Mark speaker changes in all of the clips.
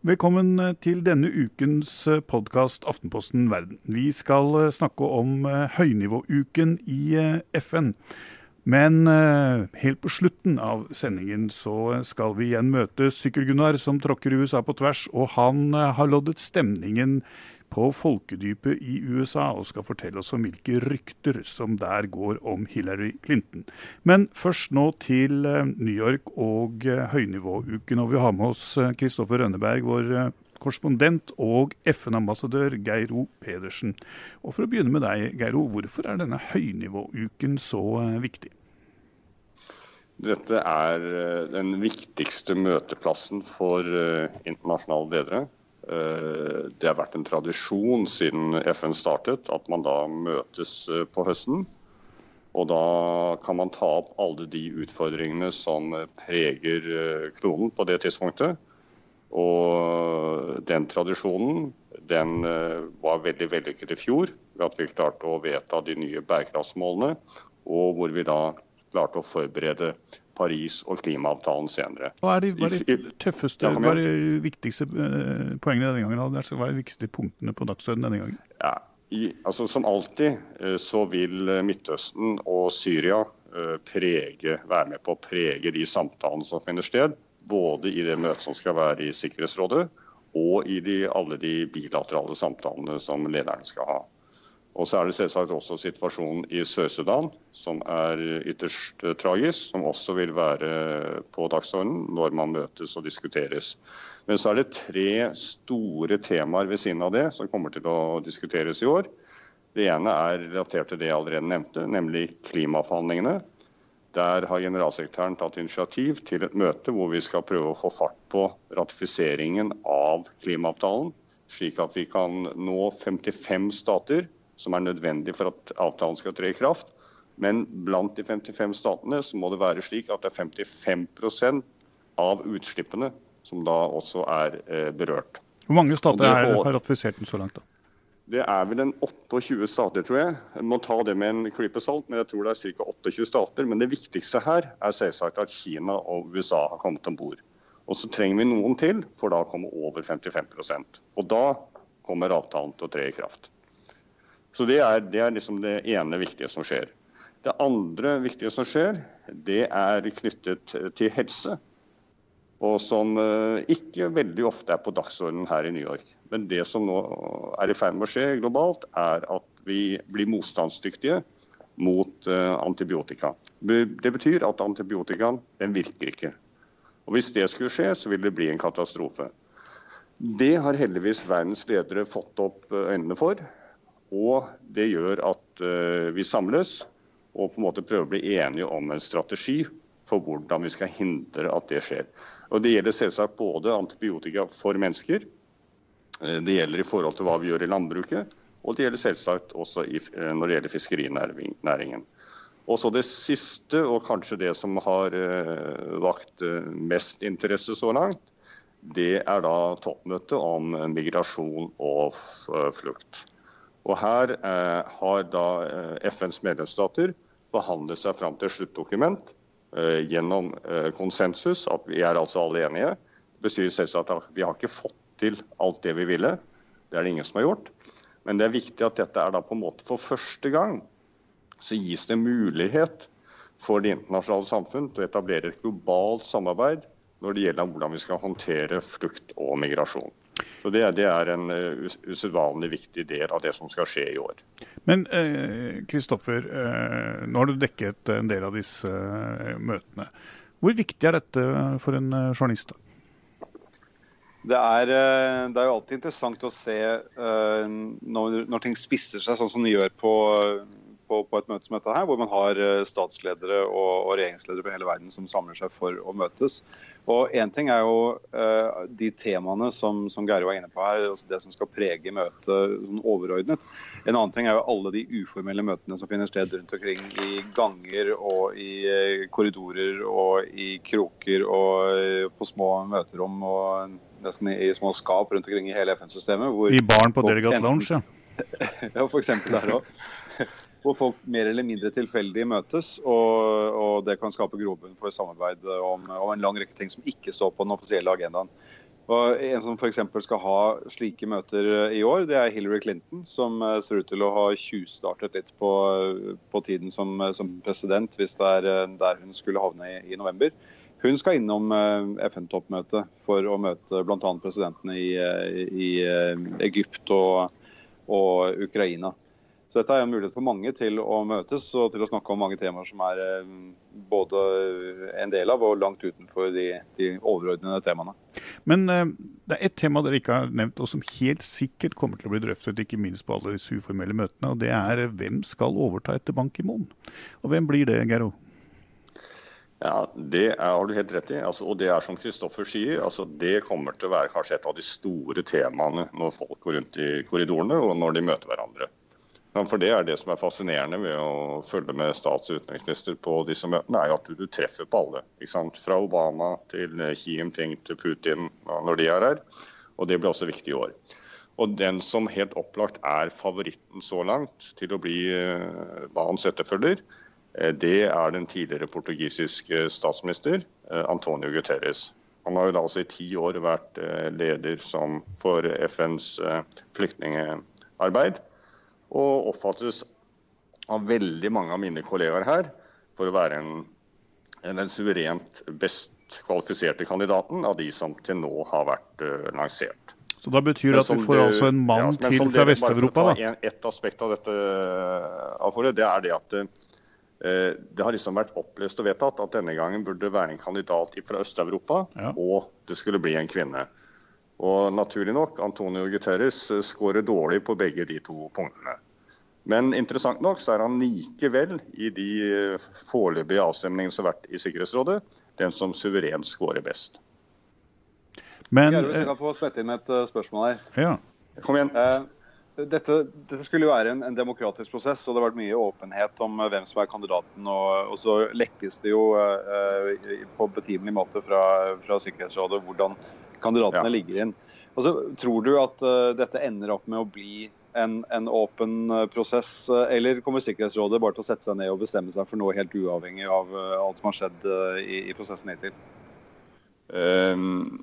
Speaker 1: Velkommen til denne ukens podkast Aftenposten verden. Vi skal snakke om høynivåuken i FN. Men helt på slutten av sendingen så skal vi igjen møte Sykkel-Gunnar, som tråkker USA på tvers. Og han har loddet stemningen på folkedypet i USA og skal fortelle oss om hvilke rykter som der går om Hillary Clinton. Men først nå til eh, New York og eh, høynivåuken. Og vi har med oss Kristoffer eh, Rønneberg, vår korrespondent og FN-ambassadør Geir O. Pedersen. Og For å begynne med deg, Geir O. Hvorfor er denne høynivåuken så viktig?
Speaker 2: Dette er den viktigste møteplassen for internasjonale ledere. Eh, det har vært en tradisjon siden FN startet at man da møtes eh, på høsten. Og da kan man ta opp alle de utfordringene som preger eh, kloden på det tidspunktet. Og den tradisjonen den var veldig vellykket i fjor ved at vi klarte å vedta de nye bærekraftsmålene. Og hvor vi da klarte å forberede Paris og klimaavtalen senere.
Speaker 1: Hva er de, hva er de tøffeste, ja, hva er de viktigste uh, poengene denne gangen? Hva er de viktigste punktene på dagsordenen denne gangen?
Speaker 2: Ja, i, altså Som alltid uh, så vil uh, Midtøsten og Syria prege, være med på å prege de samtalene som finner sted. Både i det møtet som skal være i Sikkerhetsrådet, og i de, alle de bilaterale samtalene som lederne skal ha. Og så er det selvsagt også situasjonen i Sør-Sudan, som er ytterst uh, tragisk. Som også vil være på dagsordenen når man møtes og diskuteres. Men så er det tre store temaer ved siden av det som kommer til å diskuteres i år. Det ene er relatert til det jeg allerede nevnte, nemlig klimaforhandlingene. Der har generalsekretæren tatt initiativ til et møte hvor vi skal prøve å få fart på ratifiseringen av klimaavtalen, slik at vi kan nå 55 stater som er nødvendig for at avtalen skal tre i kraft. Men blant de 55 statene så må det være slik at det er 55% av utslippene som da også er eh, berørt.
Speaker 1: Hvor mange stater er, har ratifisert den så langt? da?
Speaker 2: Det er vel en 28 stater, tror jeg. Jeg må ta det med en klype salt, men jeg tror det er ca. 28 stater. Men det viktigste her er selvsagt at Kina og USA har kommet om bord. Og så trenger vi noen til, for da å komme over 55% Og da kommer avtalen til å tre i kraft. Så det er, det er liksom det ene viktige som skjer. Det andre viktige som skjer, det er knyttet til helse. Og som eh, ikke veldig ofte er på dagsordenen her i New York. Men det som nå er i ferd med å skje globalt, er at vi blir motstandsdyktige mot uh, antibiotika. Det betyr at antibiotikaen den virker ikke. Og Hvis det skulle skje, så vil det bli en katastrofe. Det har heldigvis verdens ledere fått opp eh, øynene for. Og det gjør at uh, vi samles og på en måte prøver å bli enige om en strategi for hvordan vi skal hindre at det skjer. Og Det gjelder selvsagt både antibiotika for mennesker, uh, det gjelder i forhold til hva vi gjør i landbruket, og det gjelder selvsagt også uh, når det gjelder fiskerinæringen. Og så Det siste, og kanskje det som har vakt mest interesse så langt, det er da toppmøtet om migrasjon og flukt. Og Her eh, har da eh, FNs medlemsstater forhandlet seg fram til sluttdokument eh, gjennom eh, konsensus. At vi er altså alle enige. Det betyr selvsagt at vi har ikke fått til alt det vi ville. Det er det ingen som har gjort. Men det er viktig at dette er da på en måte for første gang så gis det mulighet for det internasjonale samfunn til å etablere et globalt samarbeid når det gjelder hvordan vi skal håndtere flukt og migrasjon. Så Det, det er en uh, usedvanlig viktig del av det som skal skje i år.
Speaker 1: Men Kristoffer, uh, eh, nå har du dekket en del av disse eh, møtene. Hvor viktig er dette for en eh, journalist?
Speaker 3: Det er, eh, det er, jo alltid interessant å se når, når, ting spisser seg sånn som de gjør på på, på, et møte som dette her, hvor man har eh, statsledere og, og, regjeringsledere på hele verden som samler seg for å møtes. Og Én ting er jo uh, de temaene som, som Geir var inne på her, altså det som skal prege møtet sånn overordnet. En annen ting er jo alle de uformelle møtene som finner sted rundt omkring i ganger og i uh, korridorer og i kroker og på små møterom og nesten i, i små skap rundt omkring i hele FN-systemet.
Speaker 1: I baren på Delegat Lounge, ja.
Speaker 3: ja, f.eks. der òg hvor folk mer eller mindre tilfeldig møtes. Og, og det kan skape grobunn for samarbeid om, om, en lang rekke ting som ikke står på den offisielle agendaen. Og En som f.eks. skal ha slike møter eh, i år, det er Hillary Clinton, som eh, ser ut til å ha tjuvstartet litt på, på tiden som, som, president, hvis det er eh, der hun skulle havne i, i november. Hun skal innom FN-toppmøtet for å møte bl.a. presidentene i, i Egypt og, og Ukraina. Så dette er en mulighet for mange til å møtes og til å snakke om mange temaer som er eh, både en del av og langt utenfor de, de overordnede temaene.
Speaker 1: Men uh, det er ett tema dere ikke har nevnt, og som helt sikkert kommer til å bli drøftet, ikke minst på alle disse uformelle møtene. og Det er hvem skal overta etter Bank i Mon? Og hvem blir det, Gero?
Speaker 2: Ja, Det er, har du helt rett i. Altså, og det er som Kristoffer sier, altså, det kommer til å være kanskje et av de store temaene når folk går rundt i korridorene og når de møter hverandre. For Det er det som er fascinerende ved å følge med stats- og utenriksminister på disse møtene, er at du, treffer på alle. Fra Obama til Xi Jinping til Putin når de er her. Og det blir også viktig i år. Og Den som helt opplagt er favoritten så langt til å bli Bahans etterfølger, uh, det er den tidligere portugisiske statsminister Antonio Guterres. Han har jo da også i ti år vært leder for FNs flyktningarbeid og oppfattes av veldig mange av mine kollegaer her for å være en, den suverent best kvalifiserte kandidaten av de som til nå har vært uh, lansert.
Speaker 1: Så da betyr det at vi får det, altså en mann ja, til fra Vest-Europa, da?
Speaker 2: En, et aspekt av dette, Alfore, det er det at uh, det har liksom vært opplest og vedtatt at denne gangen burde det være en kandidat fra Øst-Europa, ja. og det skulle bli en kvinne. Og naturlig nok, Antonio Guterres eh, skårer dårlig på begge de to punktene. Men interessant nok så er han likevel i de eh, foreløpige avstemningene som har vært i Sikkerhetsrådet, den som suverent skårer best.
Speaker 3: Men Jeg vil få spette inn et spørsmål her.
Speaker 1: Ja.
Speaker 2: Kom igjen.
Speaker 3: Dette, dette, skulle jo være en, en, demokratisk prosess, og det har vært mye åpenhet om hvem som er kandidaten. Og, og så lekkes det jo uh, på betimelig måte fra, fra Sikkerhetsrådet hvordan kandidatene ja. ligger inn. Altså, tror du at uh, dette ender opp med å bli en, en åpen uh, prosess, uh, eller kommer Sikkerhetsrådet bare til å sette seg ned og bestemme seg for noe helt uavhengig av alt som har skjedd i, i, prosessen hittil?
Speaker 2: Uh,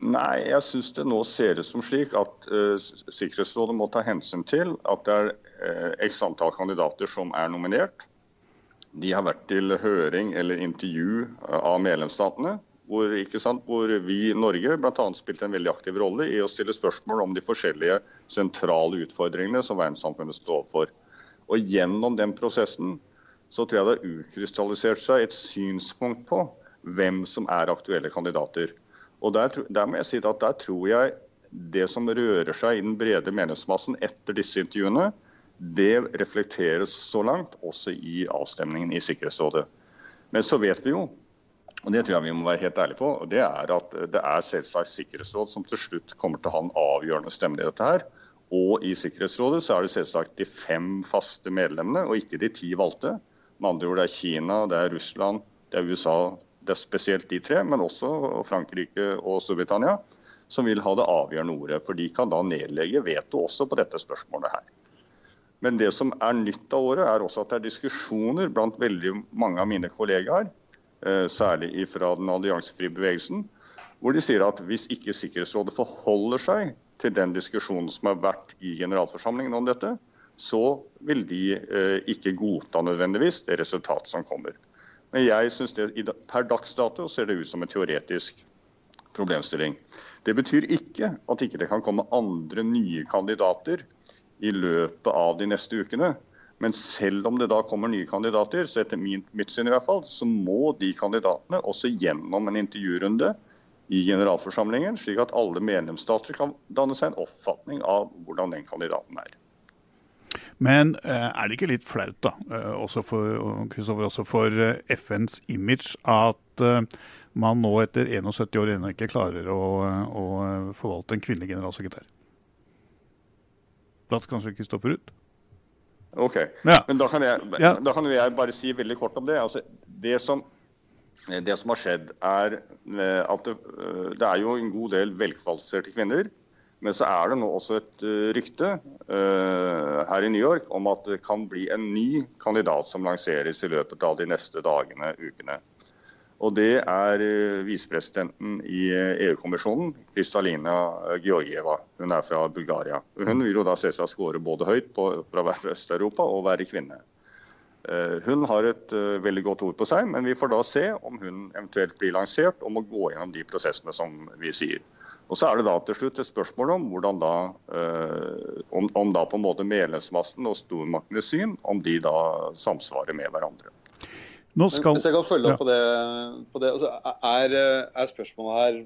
Speaker 2: nei, jeg syns det nå ser ut som slik at Sikkerhetsrådet må ta hensyn til at det er x antall kandidater som er nominert. De har vært til høring eller intervju av medlemsstatene hvor, hvor vi i Norge bl.a. spilte en veldig aktiv rolle i å stille spørsmål om de forskjellige sentrale utfordringene som verdenssamfunnet står overfor. Og Gjennom den prosessen så tror jeg det har utkrystallisert seg et synspunkt på hvem som er aktuelle kandidater. Og Der, der må jeg si at der tror jeg det som rører seg i den brede meningsmassen etter disse intervjuene, det reflekteres så langt også i avstemningen i Sikkerhetsrådet. Men så vet vi jo og Det tror jeg vi må være helt ærlige på. og Det er at det er selvsagt Sikkerhetsråd som til slutt kommer til å ha en avgjørende stemme i dette. her. Og i Sikkerhetsrådet så er det selvsagt de fem faste medlemmene, og ikke de ti valgte. Med andre ord det er Kina, det er Russland, det er USA. Det er spesielt de tre, men også Frankrike og Storbritannia, som vil ha det avgjørende ordet. For de kan da nedlegge veto også på dette spørsmålet her. Men det som er nytt av året, er også at det er diskusjoner blant veldig mange av mine kollegaer Eh, særlig fra den alliansefrie bevegelsen, hvor de sier at hvis ikke Sikkerhetsrådet forholder seg til den diskusjonen som har vært i generalforsamlingen om dette, så vil de eh, ikke godta nødvendigvis det resultatet som kommer. Men jeg synes det per dags dato ser det ut som en teoretisk problemstilling. Det betyr ikke at ikke det kan komme andre nye kandidater i løpet av de neste ukene. Men selv om det da kommer nye kandidater, så etter mitt syn i hvert fall, så må de kandidatene også gjennom en intervjurunde i generalforsamlingen, slik at alle medlemsstater kan danne seg en oppfatning av hvordan den kandidaten er.
Speaker 1: Men eh, er det ikke litt flaut, da, eh, også for, også for eh, FNs image, at man nå etter 71 år ennå ikke klarer å, å forvalte en kvinnelig generalsekretær? Blatt kanskje Kristoffer ut?
Speaker 2: Ok, ja. men da kan, jeg, da kan, jeg, bare si veldig kort om det. Altså, det, som, det som har skjedd, er eh, at det, eh, det, er jo en god del velkvalifiserte kvinner. Men så er det nå også et rykte uh, her i New York om at det kan bli en ny kandidat som lanseres i løpet av de neste dagene, ukene. Og det er eh, visepresidenten i EU-kommisjonen, Kristalina Georgieva. Hun er fra Bulgaria. Hun vil jo da se seg skåre både høyt på, fra å være fra Øst-Europa og være kvinne. Hun har et veldig godt ord på seg, men vi får da se om hun eventuelt blir lansert og må gå gjennom de prosessene som vi sier. Og så er det da til slutt et spørsmål om hvordan da, eh, om, om da på en måte medlemsmassen og stormaktenes syn om de da samsvarer med hverandre.
Speaker 3: Skal... Hvis jeg kan følge opp ja. på det, på det altså, er, er, spørsmålet her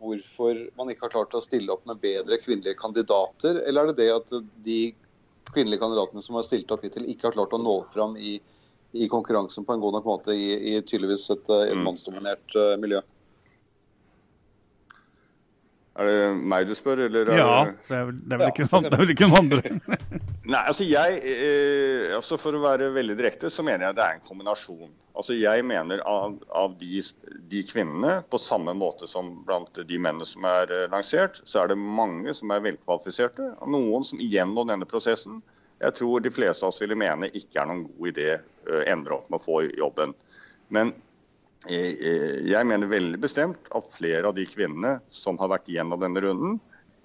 Speaker 3: hvorfor man ikke har klart å stille opp med bedre kvinnelige kandidater, eller er det det at de kvinnelige kandidatene som har stilt opp hittil, ikke har klart å nå fram i, i konkurransen på en god nok måte i, i tydeligvis et, et mm. mannsdominert uh, miljø?
Speaker 2: Er det meg du spør, eller?
Speaker 1: ja, det er, vel, det, er ikke, ja, ikke, noen andre.
Speaker 2: Nei, altså jeg, eh, altså For å være veldig direkte, så mener jeg det er en kombinasjon. Altså Jeg mener av, av de, de, kvinnene, på samme måte som blant de mennene som er eh, lansert, så er det mange som er velkvalifiserte. Og noen som gjennom denne prosessen jeg tror de fleste av oss ville mene ikke er noen god idé, å ender opp med å få jobben. Men jeg mener veldig bestemt at flere av de kvinnene som har vært gjennom denne runden,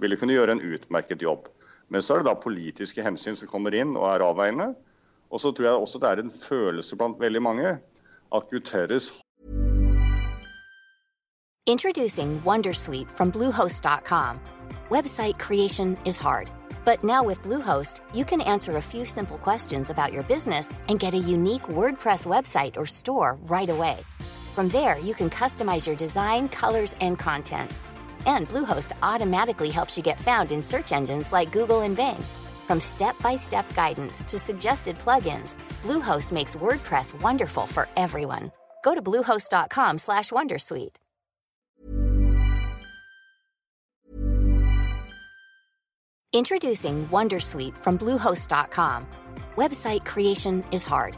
Speaker 2: ville kunne gjøre en utmerket jobb. Men så er det da politiske hensyn som kommer inn og er avveiende. Og så tror jeg også det er en følelse blant veldig mange at Guterres
Speaker 4: Introducing Wondersuite from Bluehost.com. Website creation is hard. But now with Bluehost, you can answer a few simple questions about your business and get a unique WordPress website or store right away. From there, you can customize your design, colors, and content. And Bluehost automatically helps you get found in search engines like Google and Bing. From step-by-step guidance to suggested plugins, Bluehost makes WordPress wonderful for everyone. Go to bluehost.com/wondersuite. Introducing Wondersuite from bluehost.com. Website creation is hard.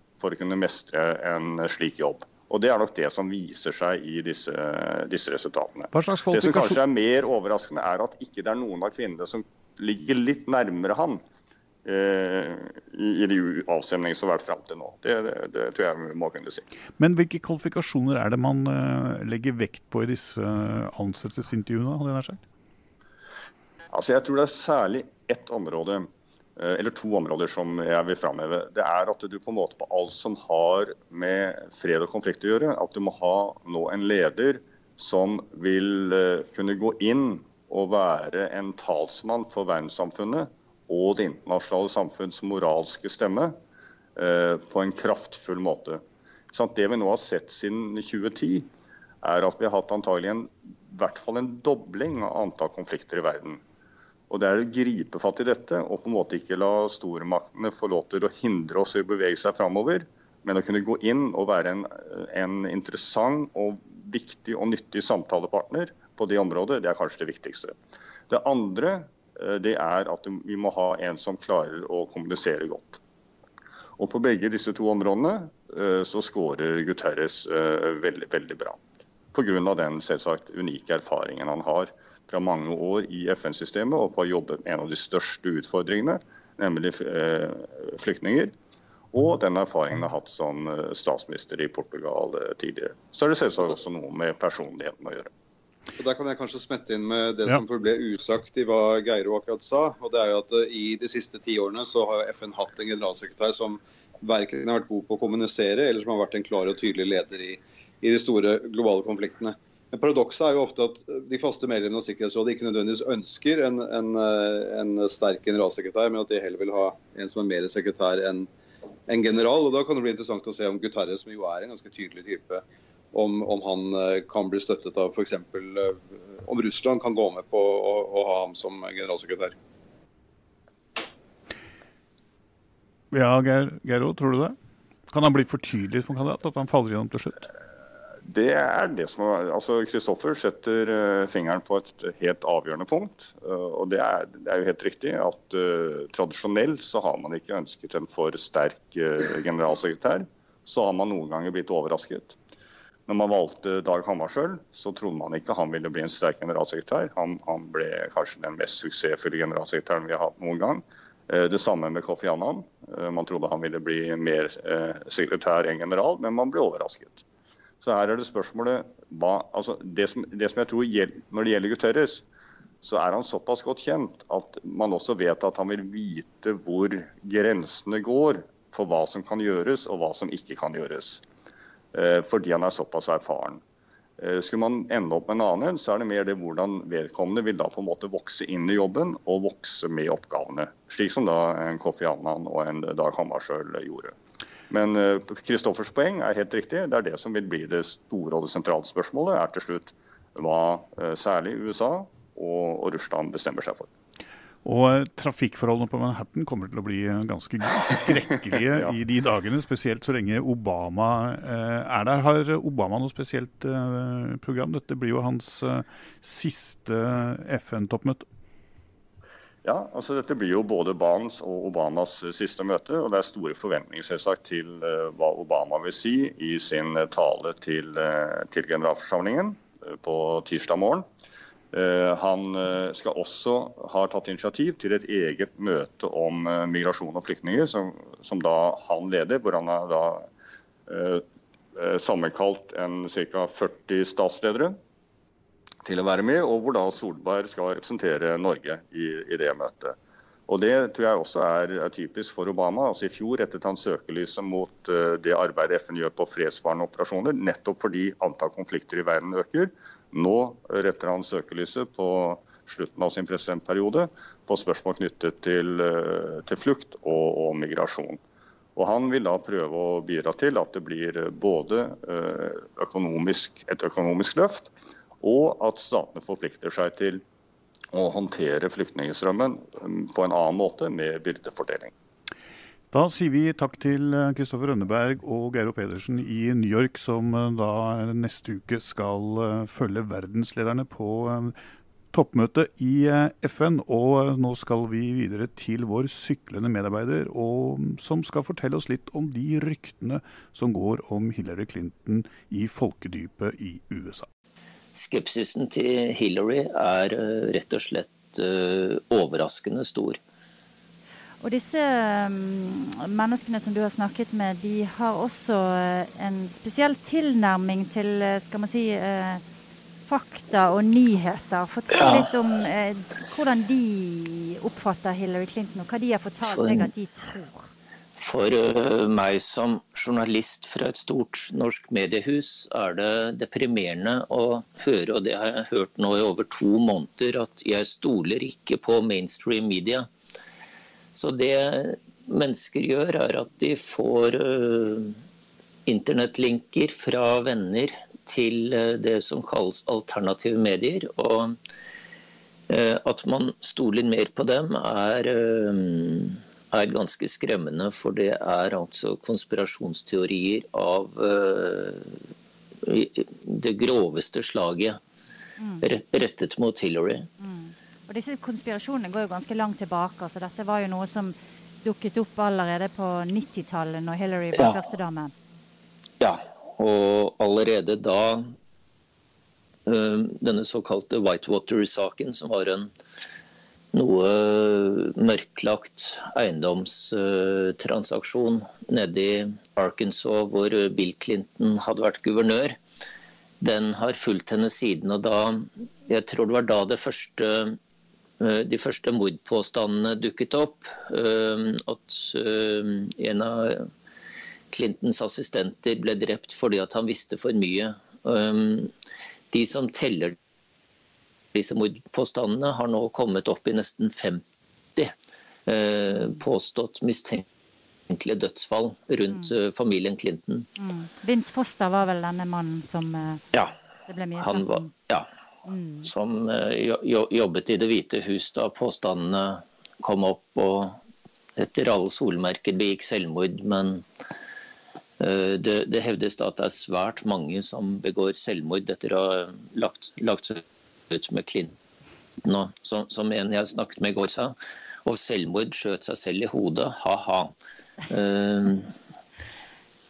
Speaker 2: for å kunne mestre en slik jobb. Og Det er nok det som viser seg i disse, disse resultatene. Det som kanskje er mer overraskende, er at ikke det er noen av kvinnene som ligger litt nærmere han eh, i, i de avstemningene som har vært fram til nå. Det, det, det, tror jeg må kunne si.
Speaker 1: Men hvilke kvalifikasjoner er det man uh, legger vekt på i disse ansettelsesintervjuene? hadde jeg sagt?
Speaker 2: Altså, jeg tror det er særlig ett område Eh, eller to områder som jeg vil framheve. Det er at du på en måte på alt som har med fred og konflikt å gjøre, at du må ha nå en leder som vil eh, kunne gå inn og være en talsmann for verdenssamfunnet og det internasjonale samfunns moralske stemme eh, på en kraftfull måte. Det vi nå har sett siden 2010, er at vi har hatt antagelig en, i hvert fall en dobling av antall konflikter i verden. Og Det er å gripe fatt i dette og på en måte ikke la stormaktene få lov til å hindre oss i å bevege seg framover, men å kunne gå inn og være en, en, interessant og viktig og nyttig samtalepartner på det området, det er kanskje det viktigste. Det andre eh, det er at vi må ha en som klarer å kommunisere godt. Og På begge disse to områdene eh, så skårer Guterres eh, veldig, veldig bra. Pga. den selvsagt unike erfaringen han har fra mange år i FN-systemet og på å jobbe med en av de største utfordringene, nemlig eh, flyktninger. Og den erfaringen jeg har hatt som eh, statsminister i Portugal eh, tidligere. Så er det selvsagt også noe med personligheten å gjøre.
Speaker 3: Og Der kan jeg kanskje smette inn med det ja. som forble usagt i hva Geiro akkurat sa. og det er jo at I de siste ti årene så har FN hatt en generalsekretær som verken har vært god på å kommunisere, eller som har vært en klar og tydelig leder i, i de store globale konfliktene. Men Paradokset er jo ofte at de faste medlemmene av Sikkerhetsrådet ikke nødvendigvis ønsker en, en, en, sterk generalsekretær, men at de heller vil ha en som er mer sekretær enn en general. og Da kan det bli interessant å se om Guterres, som jo er en ganske tydelig type, om, om han eh, kan bli støttet av f.eks. Eh, om Russland kan gå med på å, å ha ham som generalsekretær.
Speaker 1: Ja, Geir, Geiro, tror du det? Kan han bli for tydelig som kandidat? At han faller gjennom til slutt?
Speaker 2: Det er det som altså Kristoffer setter uh, fingeren på et helt avgjørende punkt. Uh, og det er, det er, jo helt riktig at uh, tradisjonelt så har man ikke ønsket en for sterk generalsekretær. Så har man noen ganger blitt overrasket. Når man valgte Dag Hammarskjöld, så trodde man ikke han ville bli en sterk generalsekretær. Han, han ble kanskje den mest suksessfulle generalsekretæren vi har hatt noen gang. Det samme med Kofi Annan. Man trodde han ville bli mer sekretær enn general, men man ble overrasket. Så her er det spørsmålet hva, altså det, som, det som jeg tror gjeld, Når det gjelder Guterres, så er han såpass godt kjent at man også vet at han vil vite hvor grensene går for hva som kan gjøres og hva som ikke kan gjøres. Eh, fordi han er såpass erfaren. Eh, skulle man ende opp med en annen, så er det mer det hvordan vedkommende vil da på en måte vokse inn i jobben og vokse med oppgavene. Slik som da en Kofi Annan og en Dag Hammarskjöld gjorde. Men Kristoffers eh, poeng er helt riktig. Det er det som vil bli det store og det sentrale spørsmålet. er til slutt hva eh, særlig USA og, Russland bestemmer seg for.
Speaker 1: Og eh, Trafikkforholdene på Manhattan kommer til å bli ganske skrekkelige ja. i de dagene. Spesielt så lenge Obama er der. Har Obama noe spesielt program? Dette blir jo hans siste FN-toppmøte.
Speaker 2: Ja, altså Dette blir jo både Barnes og Obamas eh, siste møte. og Det er store forventninger selvsagt til uh, hva Obama vil si i sin uh, tale til, til generalforsamlingen på tirsdag morgen. Han skal også ha tatt initiativ til et eget møte om migrasjon og flyktninger, som, som, da han leder. Hvor han har da sammenkalt ca. 40 statsledere til å være med, og hvor da Solberg skal representere Norge i, i det møtet. Og Det tror jeg også er, er, typisk for Obama. Altså I fjor rettet han søkelyset mot uh, det arbeidet FN gjør på fredsvarende operasjoner, nettopp fordi antall konflikter i verden øker. Nå retter han søkelyset på slutten av sin presidentperiode på spørsmål knyttet til, uh, til flukt og, og, migrasjon. Og Han vil da prøve å bidra til at det blir både uh, økonomisk, et økonomisk løft, og at statene forplikter seg til å håndtere flyktningstrømmen um, på en annen måte med byrdefordeling.
Speaker 1: Da sier vi takk til Kristoffer uh, Rønneberg og Geiro Pedersen i New York, som uh, da neste uke skal følge verdenslederne på toppmøte i FN. Og nå skal vi videre til vår syklende medarbeider, um, som skal fortelle oss litt om de ryktene som går om Hillary Clinton i folkedypet i USA.
Speaker 5: Skepsisen til Hillary er eh, rett og slett eh, overraskende stor.
Speaker 6: Og disse mm, menneskene som du har snakket med, de har også eh, en spesiell tilnærming til skal man si, fakta og nyheter. Fortell ja. litt om hvordan de oppfatter Hillary Clinton, og hva de har fortalt deg at de tror.
Speaker 5: For eh, meg som journalist fra et stort norsk mediehus er det deprimerende å høre, og det har jeg hørt nå i over to måneder, at jeg stoler ikke på mainstream media. Så det mennesker gjør, er at de får uh, internettlinker fra venner til uh, det som kalles alternative medier. Og at man stoler mer på dem, er er ganske skremmende, for det er altså konspirasjonsteorier av uh, det groveste slaget mm. rettet mot Hillary. Mm.
Speaker 6: Og Disse konspirasjonene går jo ganske langt tilbake. så Dette var jo noe som dukket opp allerede på 90-tallet, når Hillary ble ja. førstedame.
Speaker 5: Ja, og allerede da uh, denne såkalte Whitewater-saken, som var en noe mørklagt eiendomstransaksjon nede i Arkansas hvor Bill Clinton hadde vært guvernør. Den har fulgt henne siden. og da, Jeg tror det var da det første, eh, de første mordpåstandene dukket opp. Eh, at eh, en av Clintons assistenter ble drept fordi han visste for mye. De som teller disse mordpåstandene har nå kommet opp i nesten 50 eh, påstått mistenkelige dødsfall rundt mm. Eh, familien Clinton.
Speaker 6: Mm. Vince Foster var vel denne mannen som eh,
Speaker 5: ja, det ble mye snakk om? Ja. Mm. Som eh, jobbet i Det hvite hus da påstandene kom opp og etter alle solmerker begikk selvmord. Men det, det, hevdes at det er svært mange som begår selvmord etter å ha lagt, lagt seg ut med Clinton. Og, som, som en jeg snakket med i går sa, og selvmord skjøt seg selv i hodet. Ha-ha. Uh,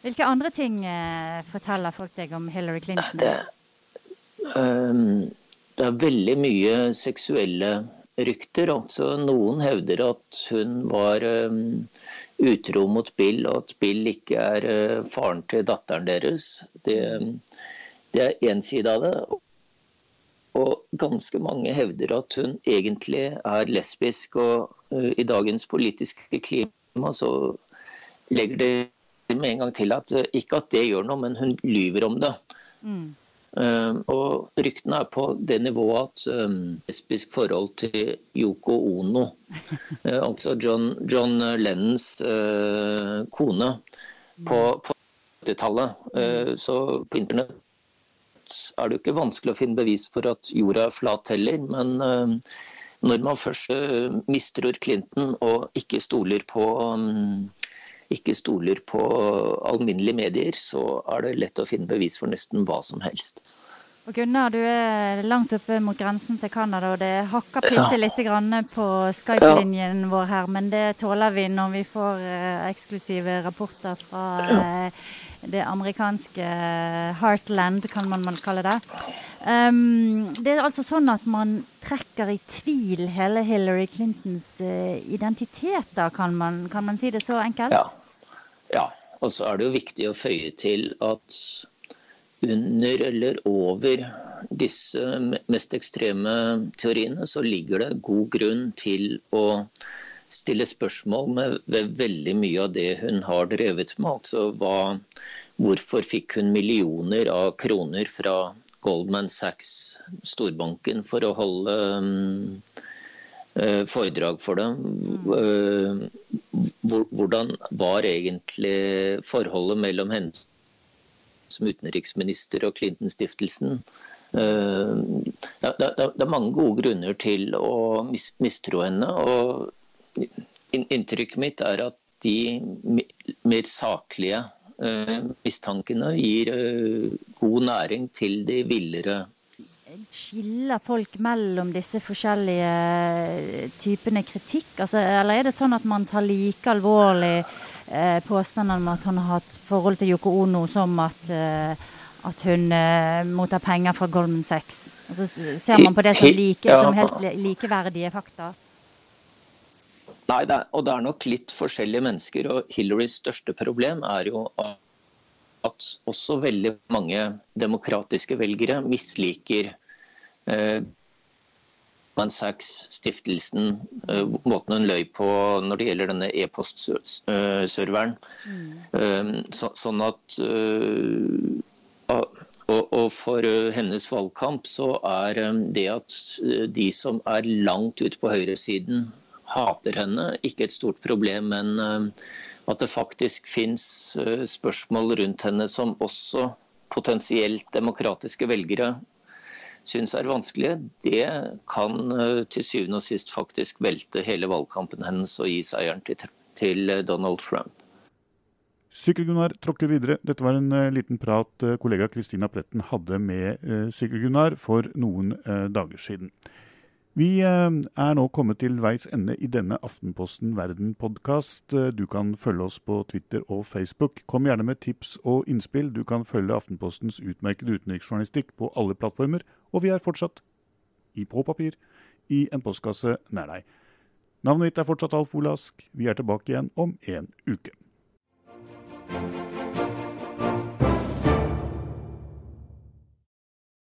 Speaker 6: Hvilke andre ting uh, forteller folk deg om Hillary Clinton? Det,
Speaker 5: um, det er veldig mye seksuelle rykter. Også noen hevder at hun var um, utro mot Bill, og at Bill ikke er uh, faren til datteren deres. Det, det er én side av det. Og ganske mange hevder at hun egentlig er lesbisk. Og uh, i dagens politiske klima så legger det med en gang til at uh, ikke at det gjør noe, men hun lyver om det. Mm. Uh, og ryktene er på det nivået at um, lesbisk forhold til Yoko Ono, altså John, John Lennons kone, på, på 80-tallet, så på internett er det jo ikke vanskelig å finne bevis for at jorda er flat heller. Men uh, når man først uh, mistror Clinton og ikke stoler på um, ikke stoler på alminnelige medier, så er det lett å finne bevis for nesten hva som helst.
Speaker 6: Og Gunnar, du er langt oppe mot grensen til Canada, og det hakker bitte lite grann på Skype-linjen vår her, men det tåler vi når vi får eksklusive rapporter fra det amerikanske heartland, kan man vel kalle det. Um, det er altså sånn at man trekker i tvil hele Hillary Clintons uh, identiteter, kan man, kan man, si det så enkelt?
Speaker 5: Ja. ja. Og så er det jo viktig å føye til at under eller over disse mest ekstreme teoriene, så ligger det god grunn til å stille spørsmål med, ved veldig mye av det hun har drevet med. Altså hva, hvorfor fikk hun millioner av kroner fra Goldman Sachs, storbanken, for å holde um, foredrag for dem. Uh, hvordan var egentlig forholdet mellom henne som utenriksminister og Clinton-stiftelsen? Uh, det, det, det, er mange gode grunner til å mis, mistro henne. og Inntrykket mitt er at de mer saklige eh, mistankene gir eh, god næring til de villere
Speaker 6: Skiller folk mellom disse forskjellige eh, typene kritikk? Altså, eller er det sånn at man tar like alvorlig eh, påstandene om at han har hatt forhold til Yoko Ono som at, eh, at hun eh, mottar penger fra Goldman Sachs? Altså, ser man på det som, like, som helt likeverdige fakta?
Speaker 5: Nei, det er, og det er nok litt forskjellige mennesker. Og Hillarys største problem er jo at også veldig mange demokratiske velgere misliker eh, Sachs-stiftelsen, eh, måten hun løy på når det gjelder denne e-postserveren. Mm. Eh, så, sånn at eh, og, og, for hennes valgkamp så er eh, det at eh, de som er langt ute på høyresiden, hater henne, ikke et stort problem, men eh, at det faktisk fins eh, spørsmål rundt henne som også potensielt demokratiske velgere syns er vanskelige, det kan eh, til syvende og sist faktisk velte hele valgkampen hennes og gi seieren til, Donald Trump.
Speaker 1: Sykkel-Gunnar tråkker videre. Dette var en liten prat kollega Kristina Pletten hadde med Sykkel-Gunnar for noen dager siden. Vi eh, er nå kommet til veis ende i denne Aftenposten Verden-podkast. Eh, du kan følge oss på Twitter og Facebook. Kom gjerne med tips og innspill. Du kan følge Aftenpostens utmerkede utenriksjournalistikk på alle plattformer. Og vi er fortsatt i på papir i en postkasse nær deg. Navnet mitt er fortsatt Alf Olask. Vi er tilbake igjen om en uke.